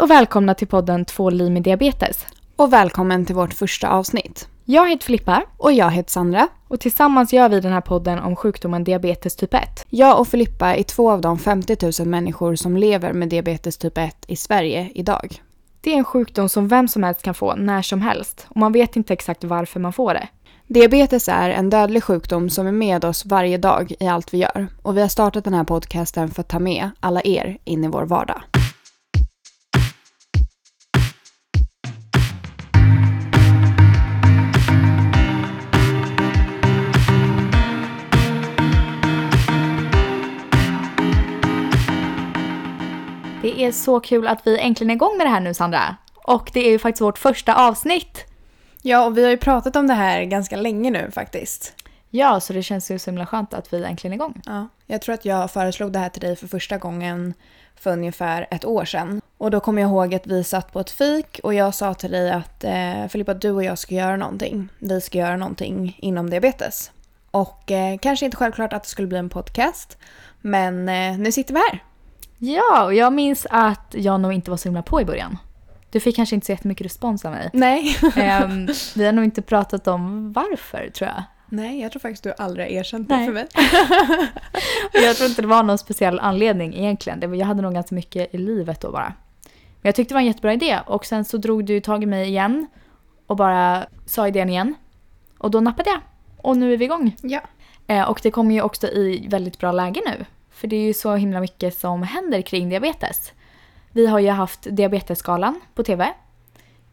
och välkomna till podden Två liv med diabetes. Och välkommen till vårt första avsnitt. Jag heter Filippa Och jag heter Sandra. och tillsammans gör vi den här podden om sjukdomen diabetes typ 1. Jag och Filippa är två av de 50 000 människor som lever med diabetes typ 1 i Sverige idag. Det är en sjukdom som vem som helst kan få när som helst och man vet inte exakt varför man får det. Diabetes är en dödlig sjukdom som är med oss varje dag i allt vi gör. Och vi har startat den här podcasten för att ta med alla er in i vår vardag. Det är så kul att vi äntligen är igång med det här nu Sandra. Och det är ju faktiskt vårt första avsnitt. Ja, och vi har ju pratat om det här ganska länge nu faktiskt. Ja, så det känns ju så himla skönt att vi äntligen är igång. Ja, jag tror att jag föreslog det här till dig för första gången för ungefär ett år sedan. Och då kommer jag ihåg att vi satt på ett fik och jag sa till dig att eh, Filippa, du och jag ska göra någonting. Vi ska göra någonting inom diabetes. Och eh, kanske inte självklart att det skulle bli en podcast, men eh, nu sitter vi här. Ja, och jag minns att jag nog inte var så himla på i början. Du fick kanske inte så jättemycket respons av mig. Nej. Ehm, vi har nog inte pratat om varför tror jag. Nej, jag tror faktiskt du aldrig har erkänt Nej. det för mig. Jag tror inte det var någon speciell anledning egentligen. Jag hade nog ganska mycket i livet då bara. Men jag tyckte det var en jättebra idé och sen så drog du tag i mig igen och bara sa idén igen. Och då nappade jag. Och nu är vi igång. Ja. Eh, och det kommer ju också i väldigt bra läge nu. För det är ju så himla mycket som händer kring diabetes. Vi har ju haft Diabetesgalan på TV.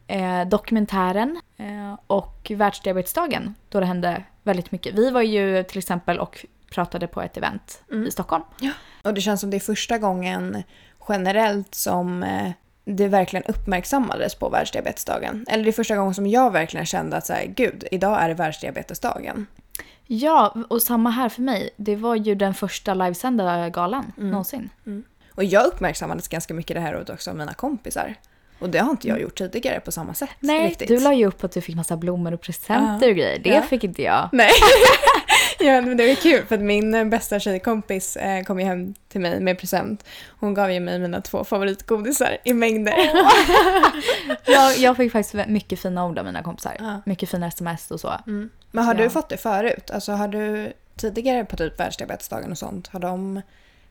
Eh, dokumentären eh, och Världsdiabetesdagen då det hände väldigt mycket. Vi var ju till exempel och pratade på ett event i Stockholm. Och det känns som det är första gången generellt som eh, det verkligen uppmärksammades på världsdiabetesdagen. Eller det är första gången som jag verkligen kände att så här, gud, idag är det världsdiabetesdagen. Ja, och samma här för mig. Det var ju den första livesända galan någonsin. Och jag uppmärksammades ganska mycket det här året också av mina kompisar. Och det har inte jag gjort tidigare på samma sätt. Nej, riktigt. du la ju upp att du fick massa blommor och presenter Ja. och grejer. Det Ja. fick inte jag. Nej. ja, men det var kul för att min eh, bästa tjejkompis eh, kom ju hem till mig med present. Hon gav ju mig mina två favoritgodisar i mängder. jag. Jag fick faktiskt mycket fina ord av mina kompisar. Ja. Mycket fina sms och så. Mm. Men har Ja. du fått det förut? Alltså har du tidigare på typ världsdiabetesdagen och sånt, har de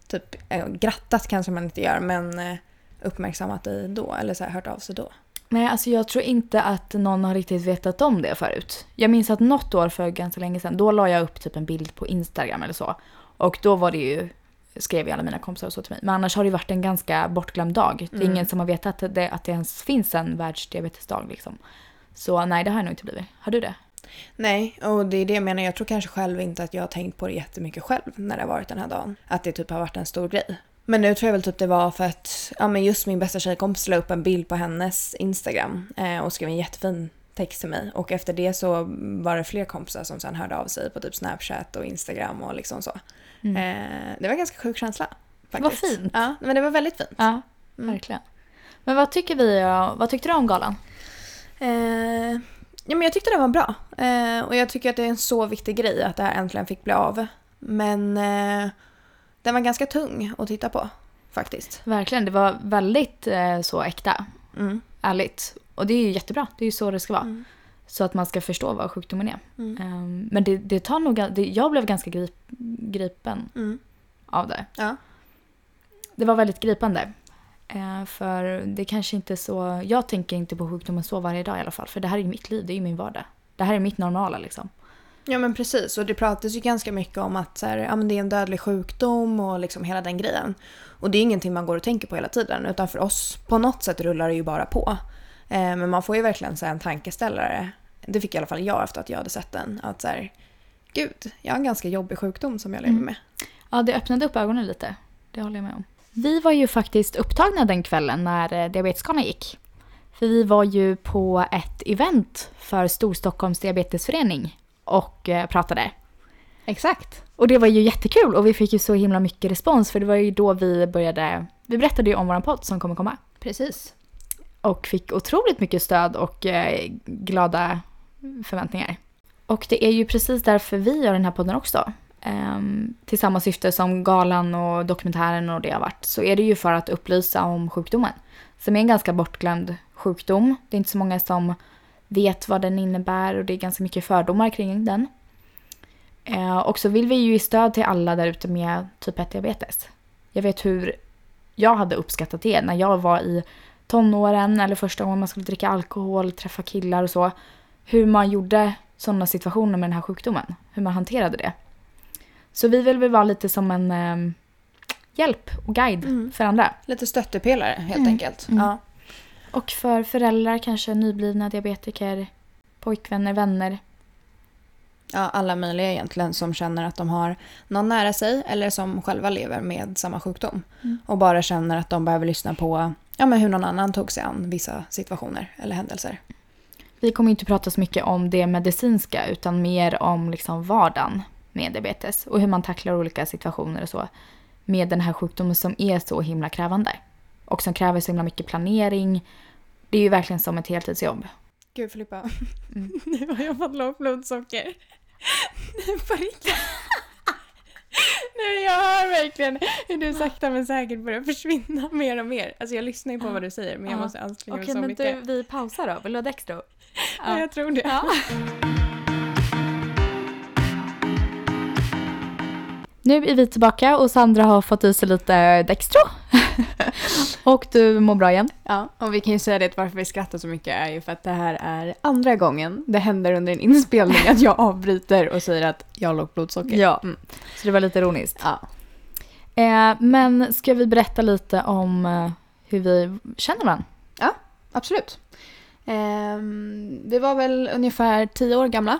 typ eh, grattat kanske man inte gör, men eh, uppmärksammat dig då? Eller så här, hört av sig då? Nej, alltså jag tror inte att någon har riktigt vetat om det förut. Jag minns att något år för ganska länge sedan, då la jag upp typ en bild på Instagram eller så. Och då var det ju, skrev ju alla mina kompisar och så till mig. Men annars har det ju varit en ganska bortglömd dag. Det är ingen som har vetat att det, att det ens finns en världsdiabetesdag liksom. Så nej, det har jag nog inte blivit. Har du det? Nej, och det är det jag menar. Jag tror kanske själv inte att jag har tänkt på det jättemycket själv när det har varit den här dagen. Att det typ har varit en stor grej. Men nu tror jag väl typ det var för att ja, men just min bästa tjejkompis la upp en bild på hennes Instagram eh, och skrev en jättefin text till mig. Och efter det så var det fler kompisar som sen hörde av sig på typ Snapchat och Instagram och liksom så. Eh, det var en ganska sjuk känsla. Vad Faktiskt. fint. Ja, men det var väldigt fint. Ja, verkligen. Men vad tycker vi, ja, vad tyckte du om galan? Eh, ja, men jag tyckte det var bra. Eh, och jag tycker att det är en så viktig grej att det här äntligen fick bli av. Men eh, den var ganska tung att titta på faktiskt. Verkligen, det var väldigt eh, så äkta. Mm. Ärligt. Och det är ju jättebra, det är ju så det ska vara. Mm. Så att man ska förstå vad sjukdomen är. Mm. Ehm, men det, det tar nog, det, jag blev ganska grip, gripen Mm. av det. Ja. Det var väldigt gripande. Eh, för det kanske inte så, jag tänker inte på sjukdomen så varje dag i alla fall. För det här är mitt liv, det är ju min vardag. Det här är mitt normala liksom. Ja men precis och det pratas ju ganska mycket om att så här, ja, men det är en dödlig sjukdom och liksom hela den grejen. Och det är ingenting man går och tänker på hela tiden utan för oss på något sätt rullar det ju bara på. Eh, men man får ju verkligen så här, en tankeställare. Det fick i alla fall jag efter att jag hade sett den. Att så här, gud, jag har en ganska jobbig sjukdom som jag lever Mm. med. Ja, det öppnade upp ögonen lite. Det håller jag med om. Vi var ju faktiskt upptagna den kvällen när eh, Diabetesgalan gick. För vi var ju på ett event för Storstockholms diabetesförening och eh, pratade. Exakt. Och det var ju jättekul och vi fick ju så himla mycket respons för det var ju då vi började, vi berättade ju om våran podd som kommer komma. Precis. Och fick otroligt mycket stöd och eh, glada förväntningar. Och det är ju precis därför vi gör den här podden också. ehm, till samma syfte som galan och dokumentären och det har varit så är det ju för att upplysa om sjukdomen. Som är en ganska bortglömd sjukdom. Det är inte så många som vet vad den innebär och det är ganska mycket fördomar kring den. Eh, och så vill vi ju ge stöd till alla där ute med typ 1-diabetes. Jag vet hur jag hade uppskattat det när jag var i tonåren eller första gången man skulle dricka alkohol, träffa killar och så. Hur man gjorde sådana situationer med den här sjukdomen. Hur man hanterade det. Så vi vill väl vara lite som en eh, hjälp och guide Mm. för andra. Lite stöttepelare helt Mm. enkelt. Mm. Ja. Och för föräldrar, kanske nyblivna diabetiker, pojkvänner, vänner. ja, alla möjliga egentligen som känner att de har någon nära sig eller som själva lever med samma sjukdom. Mm. Och bara känner att de behöver lyssna på ja, men hur någon annan tog sig an vissa situationer eller händelser. Vi kommer inte prata så mycket om det medicinska utan mer om liksom vardagen med diabetes och hur man tacklar olika situationer och så med den här sjukdomen som är så himla krävande. Och som kräver så himla mycket planering. Det är ju verkligen som ett heltidsjobb. Gud Filippa, Mm. nu har jag fått lågt blodsocker. Nu jag hör verkligen hur du sakta men säkert börjar försvinna mer och mer. Alltså jag lyssnar ju på vad du säger men jag Ja. måste anstränga mig Okej, så men mycket. du, vi pausar då. Vill du ha Dextro? Ja, jag tror det. Ja. Nu är vi tillbaka och Sandra har fått i sig lite Dextro. och du mår bra igen. Ja, och vi kan ju säga det att varför vi skrattar så mycket är ju för att det här är andra gången det händer under en inspelning att jag avbryter och säger att jag har lågt blodsocker. Ja. Mm. Så det var lite ironiskt. ja. Eh, men ska vi berätta lite om eh, hur vi känner varandra? Absolut. Ehm, vi var väl ungefär tio år gamla eh,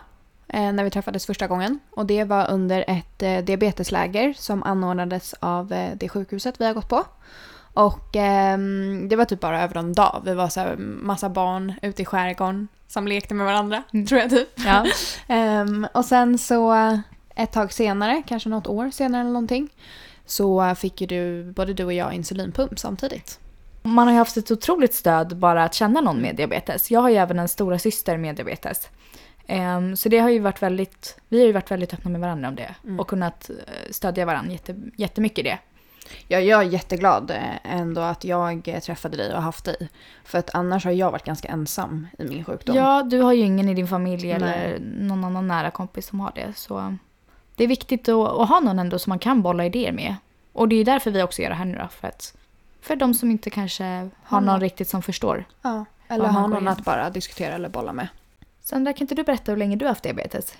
när vi träffades första gången. Och det var under ett eh, diabetesläger som anordnades av eh, det sjukhuset vi har gått på. Och ehm, det var typ bara över en dag. Vi var så här massa barn ute i skärgården som lekte med varandra, Mm. tror jag typ. Ja. Ehm, och sen så ett tag senare, kanske något år senare eller någonting, så fick ju du, både du och jag insulinpump samtidigt. Man har ju haft ett otroligt stöd bara att känna någon med diabetes. Jag har ju även en stora syster med diabetes. Ehm, så det har ju varit väldigt, vi har ju varit väldigt öppna med varandra om det. Mm. Och kunnat eh, stödja varandra jätte, jättemycket i det. Ja, jag är jätteglad eh, ändå att jag eh, träffade dig och haft dig. För att annars har jag varit ganska ensam i min sjukdom. Ja, du har ju ingen i din familj Nej. eller någon annan nära kompis som har det. Så det är viktigt att, att ha någon ändå som man kan bolla idéer med. Och det är därför vi också gör det här nu då. För, att, för de som inte kanske har Har någon någon. riktigt som förstår. Ja, eller Ja, man ha går någon att bara diskutera eller bolla med. Sandra, kan inte du berätta hur länge du har haft diabetes?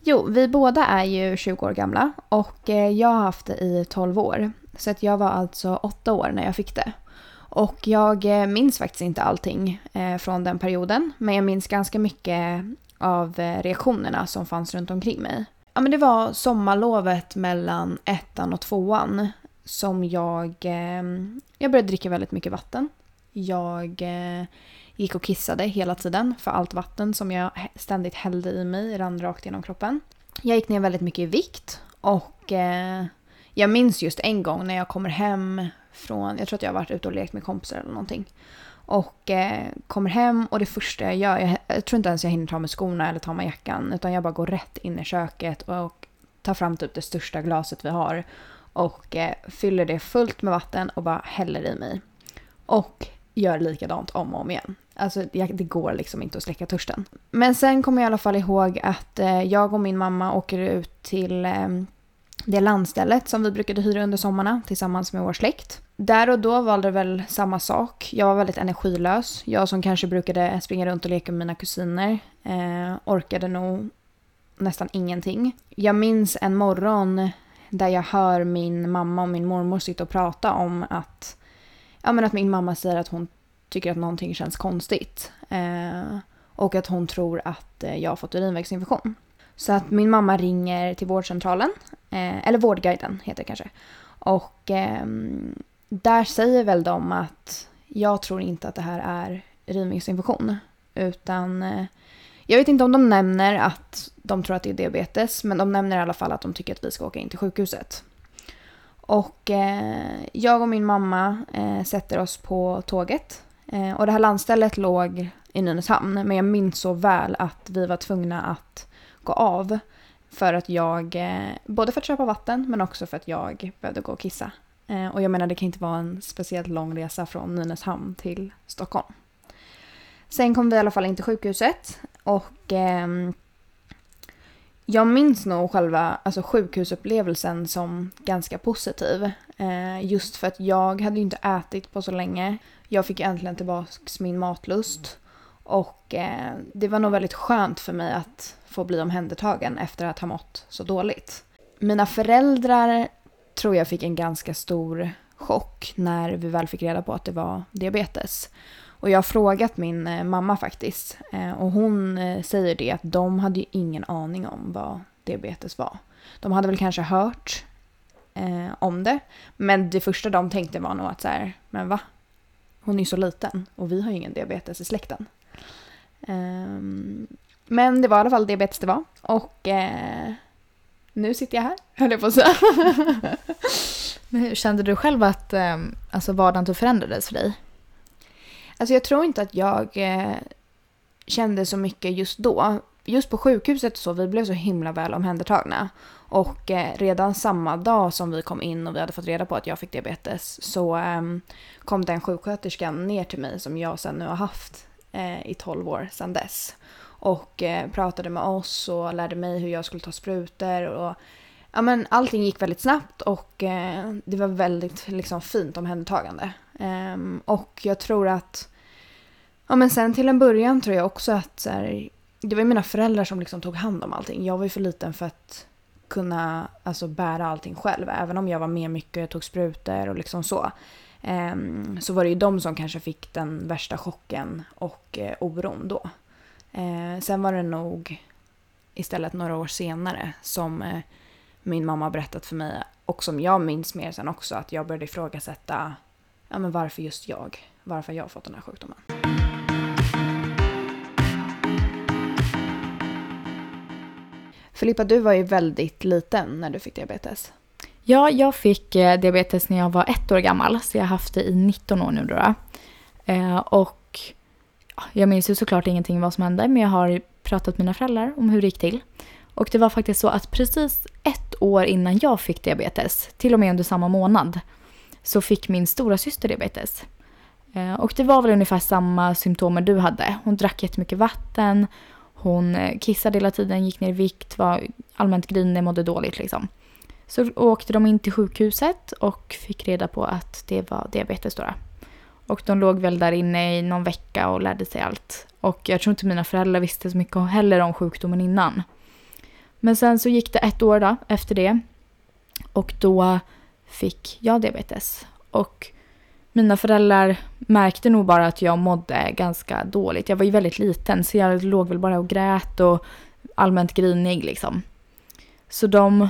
Jo, vi båda är ju 20 år gamla och eh, jag har haft det i 12 år. Så att jag var alltså 8 år när jag fick det. Och jag eh, minns faktiskt inte allting eh, från den perioden. Men jag minns ganska mycket av reaktionerna som fanns runt omkring mig. Ja, men det var sommarlovet mellan ettan och tvåan som jag... Jag började dricka väldigt mycket vatten. Jag eh, gick och kissade hela tiden för allt vatten som jag ständigt hällde i mig rann rakt genom kroppen. Jag gick ner väldigt mycket i vikt och eh, jag minns just en gång när jag kommer hem från, jag tror att jag har varit ute och lekt med kompisar eller någonting. Och eh, kommer hem och det första jag gör, jag, jag tror inte ens jag hinner ta med skorna eller ta med jackan utan jag bara går rätt in i köket och tar fram typ det största glaset vi har och eh, fyller det fullt med vatten och bara häller i mig. Och gör likadant om och om igen. Alltså det går liksom inte att släcka törsten. Men sen kommer jag i alla fall ihåg att eh, jag och min mamma åker ut till eh, det landstället som vi brukade hyra under sommarna tillsammans med vår släkt. Där och då var det väl samma sak. Jag var väldigt energilös. Jag som kanske brukade springa runt och leka med mina kusiner eh, orkade nog nästan ingenting. Jag minns en morgon där jag hör min mamma och min mormor sitta och prata om att, ja, men att min mamma säger att hon tycker att någonting känns konstigt. Eh, och att hon tror att eh, jag har fått urinvägsinfektion. Så att min mamma ringer till vårdcentralen, eh, eller Vårdguiden heter det kanske. Och eh, där säger väl de att jag tror inte att det här är urinvägsinfektion. Utan eh, jag vet inte om de nämner att de tror att det är diabetes, men de nämner i alla fall att de tycker att vi ska åka in till sjukhuset. Och eh, jag och min mamma eh, sätter oss på tåget. Eh, och det här landstället låg i Nynäshamn, men jag minns så väl att vi var tvungna att gå av. För att jag, eh, både för att köpa vatten men också för att jag behövde gå och kissa. Eh, och jag menar det kan inte vara en speciellt lång resa från Nynäshamn till Stockholm. Sen kom vi i alla fall in till sjukhuset och eh, jag minns nog själva alltså, sjukhusupplevelsen som ganska positiv. Eh, just för att jag hade ju inte ätit på så länge. Jag fick äntligen tillbaka min matlust. Och eh, det var nog väldigt skönt för mig att få bli omhändertagen efter att ha mått så dåligt. Mina föräldrar tror jag fick en ganska stor chock när vi väl fick reda på att det var diabetes. Och jag har frågat min eh, mamma faktiskt. Eh, och hon eh, säger det att de hade ju ingen aning om vad diabetes var. De hade väl kanske hört eh, om det. Men det första de tänkte var nog att så här, men va? Hon är ju så liten och vi har ju ingen diabetes i släkten. Um, men det var i alla fall diabetes det var. Och eh, nu sitter jag här, höll jag på att säga. Men hur kände du själv att eh, alltså vardagen förändrades för dig? Alltså jag tror inte att jag eh, kände så mycket just då. Just på sjukhuset så, vi blev så himla väl omhändertagna. Och eh, redan samma dag som vi kom in och vi hade fått reda på att jag fick diabetes så eh, kom den sjuksköterskan ner till mig som jag sen nu har haft eh, i 12 år sedan dess. Och eh, pratade med oss och lärde mig hur jag skulle ta sprutor och ja, men allting gick väldigt snabbt och eh, det var väldigt liksom, fint omhändertagande. Um, och jag tror att, ja men sen till en början tror jag också att så här, det var mina föräldrar som liksom tog hand om allting. Jag var ju för liten för att kunna alltså, bära allting själv. Även om jag var med mycket, och tog sprutor och liksom så. Um, så var det ju de som kanske fick den värsta chocken och uh, oron då. Uh, sen var det nog istället några år senare som uh, min mamma berättat för mig och som jag minns mer sen också att jag började ifrågasätta ja, men varför just jag? Varför har jag fått den här sjukdomen? Filippa, du var ju väldigt liten när du fick diabetes. Ja, jag fick eh, diabetes när jag var ett år gammal, så jag har haft det i 19 år nu då. Eh, och jag minns ju såklart ingenting vad som hände, men jag har pratat med mina föräldrar om hur det gick till. Och det var faktiskt så att precis ett år innan jag fick diabetes, till och med under samma månad, så fick min stora syster diabetes. Eh, och det var väl ungefär samma symptom du hade. Hon drack jättemycket vatten, hon eh, kissade hela tiden, gick ner i vikt, var allmänt grinig, mådde dåligt liksom. Så åkte de in till sjukhuset och fick reda på att det var diabetes då. Och de låg väl där inne i någon vecka och lärde sig allt. Och jag tror inte mina föräldrar visste så mycket heller om sjukdomen innan. Men sen så gick det ett år då, efter det. Och då fick jag diabetes. Och mina föräldrar märkte nog bara att jag mådde ganska dåligt. Jag var ju väldigt liten så jag låg väl bara och grät och allmänt grinig liksom. Så de,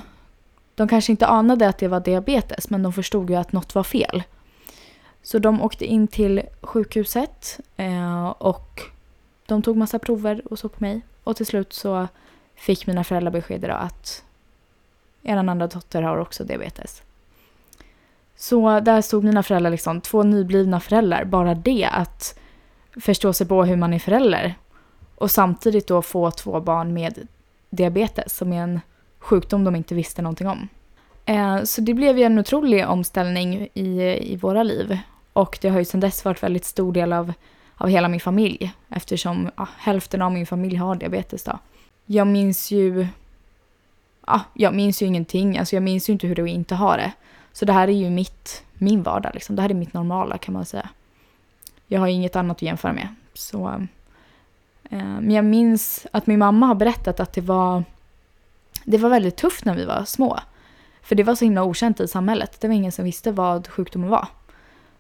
de kanske inte anade att det var diabetes men de förstod ju att något var fel. Så de åkte in till sjukhuset eh, och de tog massa prover och så på mig. Och till slut så fick mina föräldrar beskedet att er andra dotter har också diabetes. Så där stod mina föräldrar, liksom, två nyblivna föräldrar, bara det att förstå sig på hur man är förälder och samtidigt då få två barn med diabetes som är en sjukdom de inte visste någonting om. Eh, så det blev ju en otrolig omställning i, i våra liv och det har ju sedan dess varit väldigt stor del av, av hela min familj eftersom ja, hälften av min familj har diabetes. Då. Jag minns ju ja, jag minns ju ingenting, alltså jag minns ju inte hur det är att inte ha det. Så det här är ju mitt, min vardag liksom. Det här är mitt normala kan man säga. Jag har inget annat att jämföra med. Så, eh, men jag minns att min mamma har berättat att det var, det var väldigt tufft när vi var små. För det var så himla okänt i samhället. Det var ingen som visste vad sjukdomen var.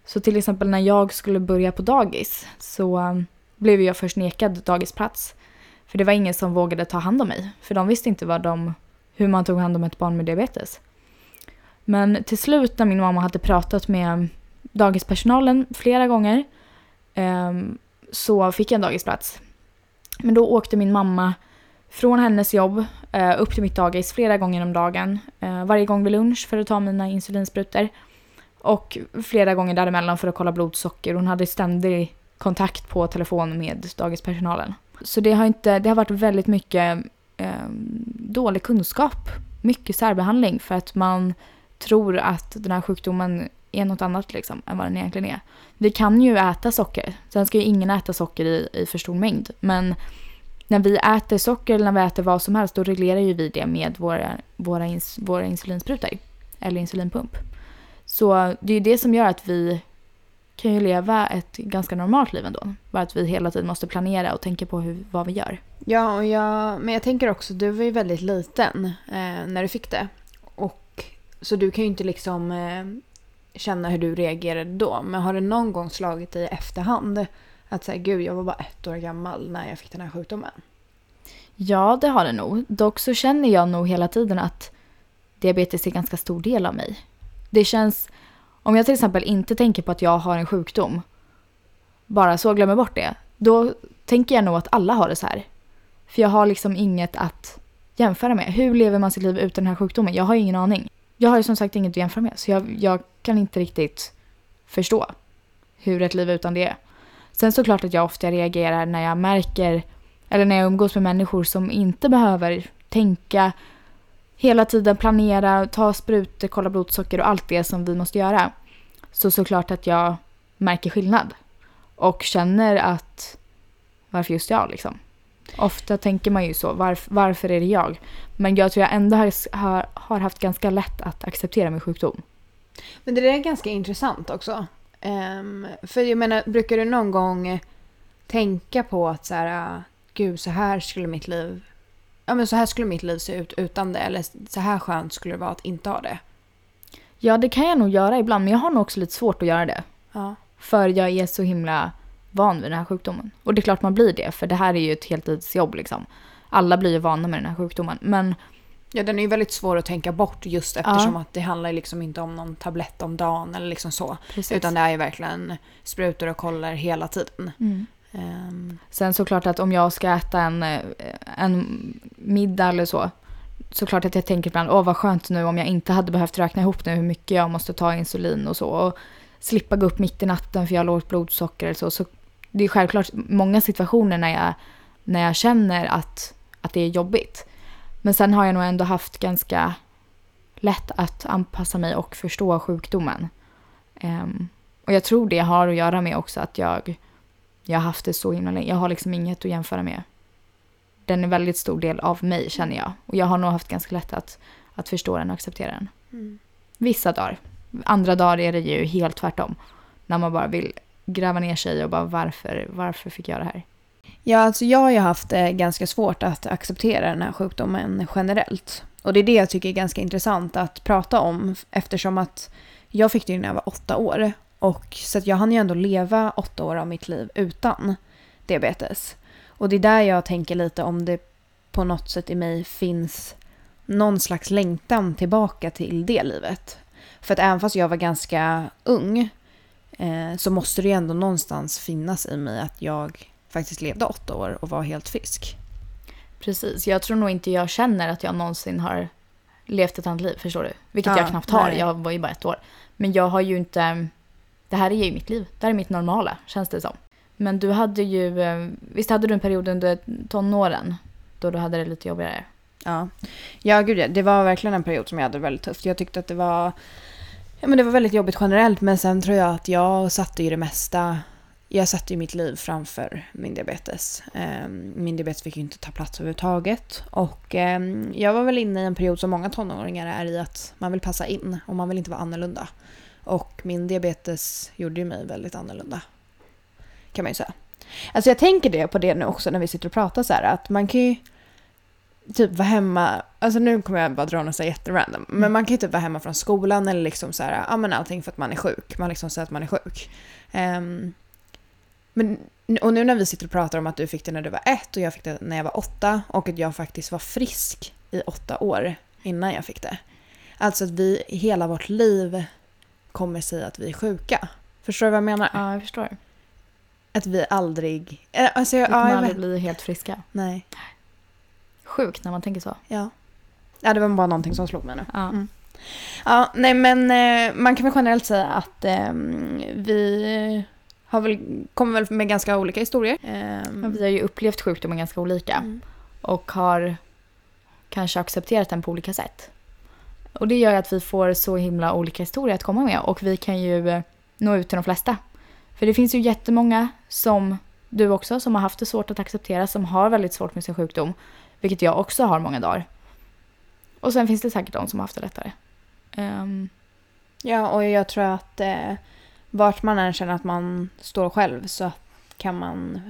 Så till exempel när jag skulle börja på dagis så eh, blev jag först nekad dagisplats. För det var ingen som vågade ta hand om mig. För de visste inte vad de, hur man tog hand om ett barn med diabetes. Men till slut när min mamma hade pratat med dagispersonalen flera gånger eh, så fick jag en dagisplats. Men då åkte min mamma från hennes jobb eh, upp till mitt dagis flera gånger om dagen. Eh, varje gång vid lunch för att ta mina insulinsprutor. Och flera gånger däremellan för att kolla blodsocker. Hon hade ständig kontakt på telefon med dagispersonalen. Så det har, inte, det har varit väldigt mycket eh, dålig kunskap. Mycket särbehandling för att man tror att den här sjukdomen är något annat liksom, än vad den egentligen är. Vi kan ju äta socker. Sen ska ju ingen äta socker i, i för stor mängd. Men när vi äter socker eller när vi äter vad som helst då reglerar ju vi det med våra, våra, ins, våra insulinsprutor. Eller insulinpump. Så det är ju det som gör att vi kan ju leva ett ganska normalt liv ändå. Bara att vi hela tiden måste planera och tänka på hur, vad vi gör. Ja, och jag, men jag tänker också, du var ju väldigt liten eh, när du fick det. Så du kan ju inte liksom eh, känna hur du reagerade då. Men har det någon gång slagit dig i efterhand att säga gud, jag var bara ett år gammal när jag fick den här sjukdomen? Ja, det har det nog. Dock så känner jag nog hela tiden att diabetes är en ganska stor del av mig. Det känns, om jag till exempel inte tänker på att jag har en sjukdom, bara så glömmer bort det, då tänker jag nog att alla har det så här. För jag har liksom inget att jämföra med. Hur lever man sitt liv utan den här sjukdomen? Jag har ingen aning. Jag har ju som sagt inget att jämföra med, så jag, jag kan inte riktigt förstå hur ett liv utan det är. Sen såklart att jag ofta reagerar när jag märker, eller när jag umgås med människor som inte behöver tänka, hela tiden planera, ta sprutor, kolla blodsocker och allt det som vi måste göra. Så såklart att jag märker skillnad. Och känner att varför just jag liksom? Ofta tänker man ju så, varf, varför är det jag? Men jag tror jag ändå har, har, har haft ganska lätt att acceptera min sjukdom. Men det där är ganska intressant också. Um, för jag menar, brukar du någon gång tänka på att så här, gud så här skulle mitt liv, ja men så här skulle mitt liv se ut utan det eller så här skönt skulle det vara att inte ha det? Ja, det kan jag nog göra ibland, men jag har nog också lite svårt att göra det. Ja. För jag är så himla van vid den här sjukdomen. Och det är klart man blir det, för det här är ju ett heltidsjobb liksom. Alla blir ju vana med den här sjukdomen. Men Ja, den är ju väldigt svår att tänka bort just eftersom ja. att det handlar liksom inte om någon tablett om dagen eller liksom så. Precis. Utan det är ju verkligen sprutor och kollar hela tiden. Mm. Um. Sen såklart att om jag ska äta en, eh, en middag eller så. Såklart att jag tänker ibland, åh vad skönt nu om jag inte hade behövt räkna ihop nu hur mycket jag måste ta insulin och så. Och slippa gå upp mitt i natten för jag har lågt blodsocker eller så. så. Det är självklart många situationer när jag, när jag känner att, att det är jobbigt. Men sen har jag nog ändå haft ganska lätt att anpassa mig och förstå sjukdomen. Um, och jag tror det har att göra med också att jag, jag har haft det så himla länge. Jag har liksom inget att jämföra med. Den är en väldigt stor del av mig känner jag. Och jag har nog haft ganska lätt att, att förstå den och acceptera den. Mm. Vissa dagar. Andra dagar är det ju helt tvärtom. När man bara vill gräva ner sig och bara varför, varför fick jag det här? Ja, alltså jag har ju haft det ganska svårt att acceptera den här sjukdomen generellt. Och det är det jag tycker är ganska intressant att prata om eftersom att jag fick det när jag var åtta år. Och så att jag hann ju ändå leva åtta år av mitt liv utan diabetes. Och det är där jag tänker lite om det på något sätt i mig finns någon slags längtan tillbaka till det livet. För att även fast jag var ganska ung eh, så måste det ju ändå någonstans finnas i mig att jag faktiskt levde åtta år och var helt frisk. Precis, jag tror nog inte jag känner att jag någonsin har levt ett annat liv, förstår du? Vilket ja, jag knappt har, nej. jag var ju bara ett år. Men jag har ju inte, det här är ju mitt liv, det här är mitt normala, känns det som. Men du hade ju, eh, visst hade du en period under tonåren då du hade det lite jobbigare? Ja, ja gud ja. Det var verkligen en period som jag hade väldigt tufft. Jag tyckte att det var, ja men det var väldigt jobbigt generellt men sen tror jag att jag satte ju det mesta jag satte ju mitt liv framför min diabetes. Ehm, min diabetes fick ju inte ta plats överhuvudtaget. Och ehm, jag var väl inne i en period som många tonåringar är i att man vill passa in och man vill inte vara annorlunda. Och min diabetes gjorde ju mig väldigt annorlunda. Kan man ju säga. Alltså jag tänker det på det nu också när vi sitter och pratar så här att man kan ju typ vara hemma, alltså nu kommer jag bara dra något så jätterandom, men mm. man kan ju typ vara hemma från skolan eller liksom så här, ja men allting för att man är sjuk. Man liksom säger att man är sjuk. Um, men, och nu när vi sitter och pratar om att du fick det när du var ett och jag fick det när jag var åtta och att jag faktiskt var frisk i åtta år innan jag fick det. Alltså att vi hela vårt liv kommer säga att vi är sjuka. Förstår du vad jag menar? Ja, jag förstår. Att vi aldrig... Eh, alltså jag, vi kommer ja, aldrig bli helt friska. Nej. Sjukt när man tänker så. Ja. Ja, det var bara någonting som slog mig nu. Ja. Mm. Ja, nej men eh, man kan väl generellt säga att eh, vi har väl, kommer väl med ganska olika historier. Um, vi har ju upplevt sjukdomen ganska olika. Mm. Och har kanske accepterat den på olika sätt. Och det gör att vi får så himla olika historier att komma med och vi kan ju eh, nå ut till de flesta. För det finns ju jättemånga som du också som har haft det svårt att acceptera, som har väldigt svårt med sin sjukdom. Vilket jag också har många dagar. Och sen finns det säkert de som har haft det lättare. Um, Ja, och jag tror att eh, vart man än känner att man står själv så kan man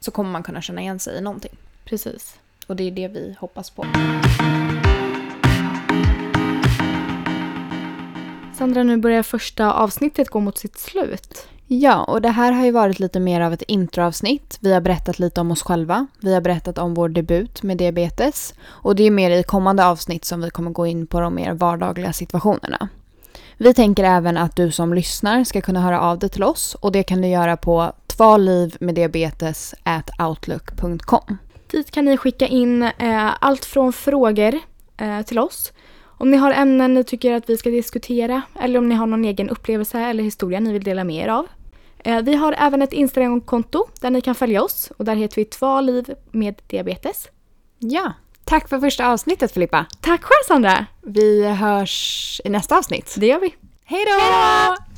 så kommer man kunna känna igen sig i någonting. precis. Och det är det vi hoppas på. Sandra, nu börjar första avsnittet gå mot sitt slut. Ja, och det här har ju varit lite mer av ett introavsnitt. Vi har berättat lite om oss själva. Vi har berättat om vår debut med diabetes. Och det är mer i kommande avsnitt som vi kommer gå in på de mer vardagliga situationerna. Vi tänker även att du som lyssnar ska kunna höra av dig till oss och det kan du göra på tvalivmeddiabetes@outlook.com. Dit kan ni skicka in eh, allt från frågor eh, till oss. Om ni har ämnen ni tycker att vi ska diskutera eller om ni har någon egen upplevelse eller historia ni vill dela med er av. Eh, vi har även ett Instagramkonto där ni kan följa oss och där heter vi Tvaliv med diabetes. Ja, tack för första avsnittet Filippa. Tack själv Sandra! Vi hörs i nästa avsnitt. Det gör vi. Hej då! Hej då!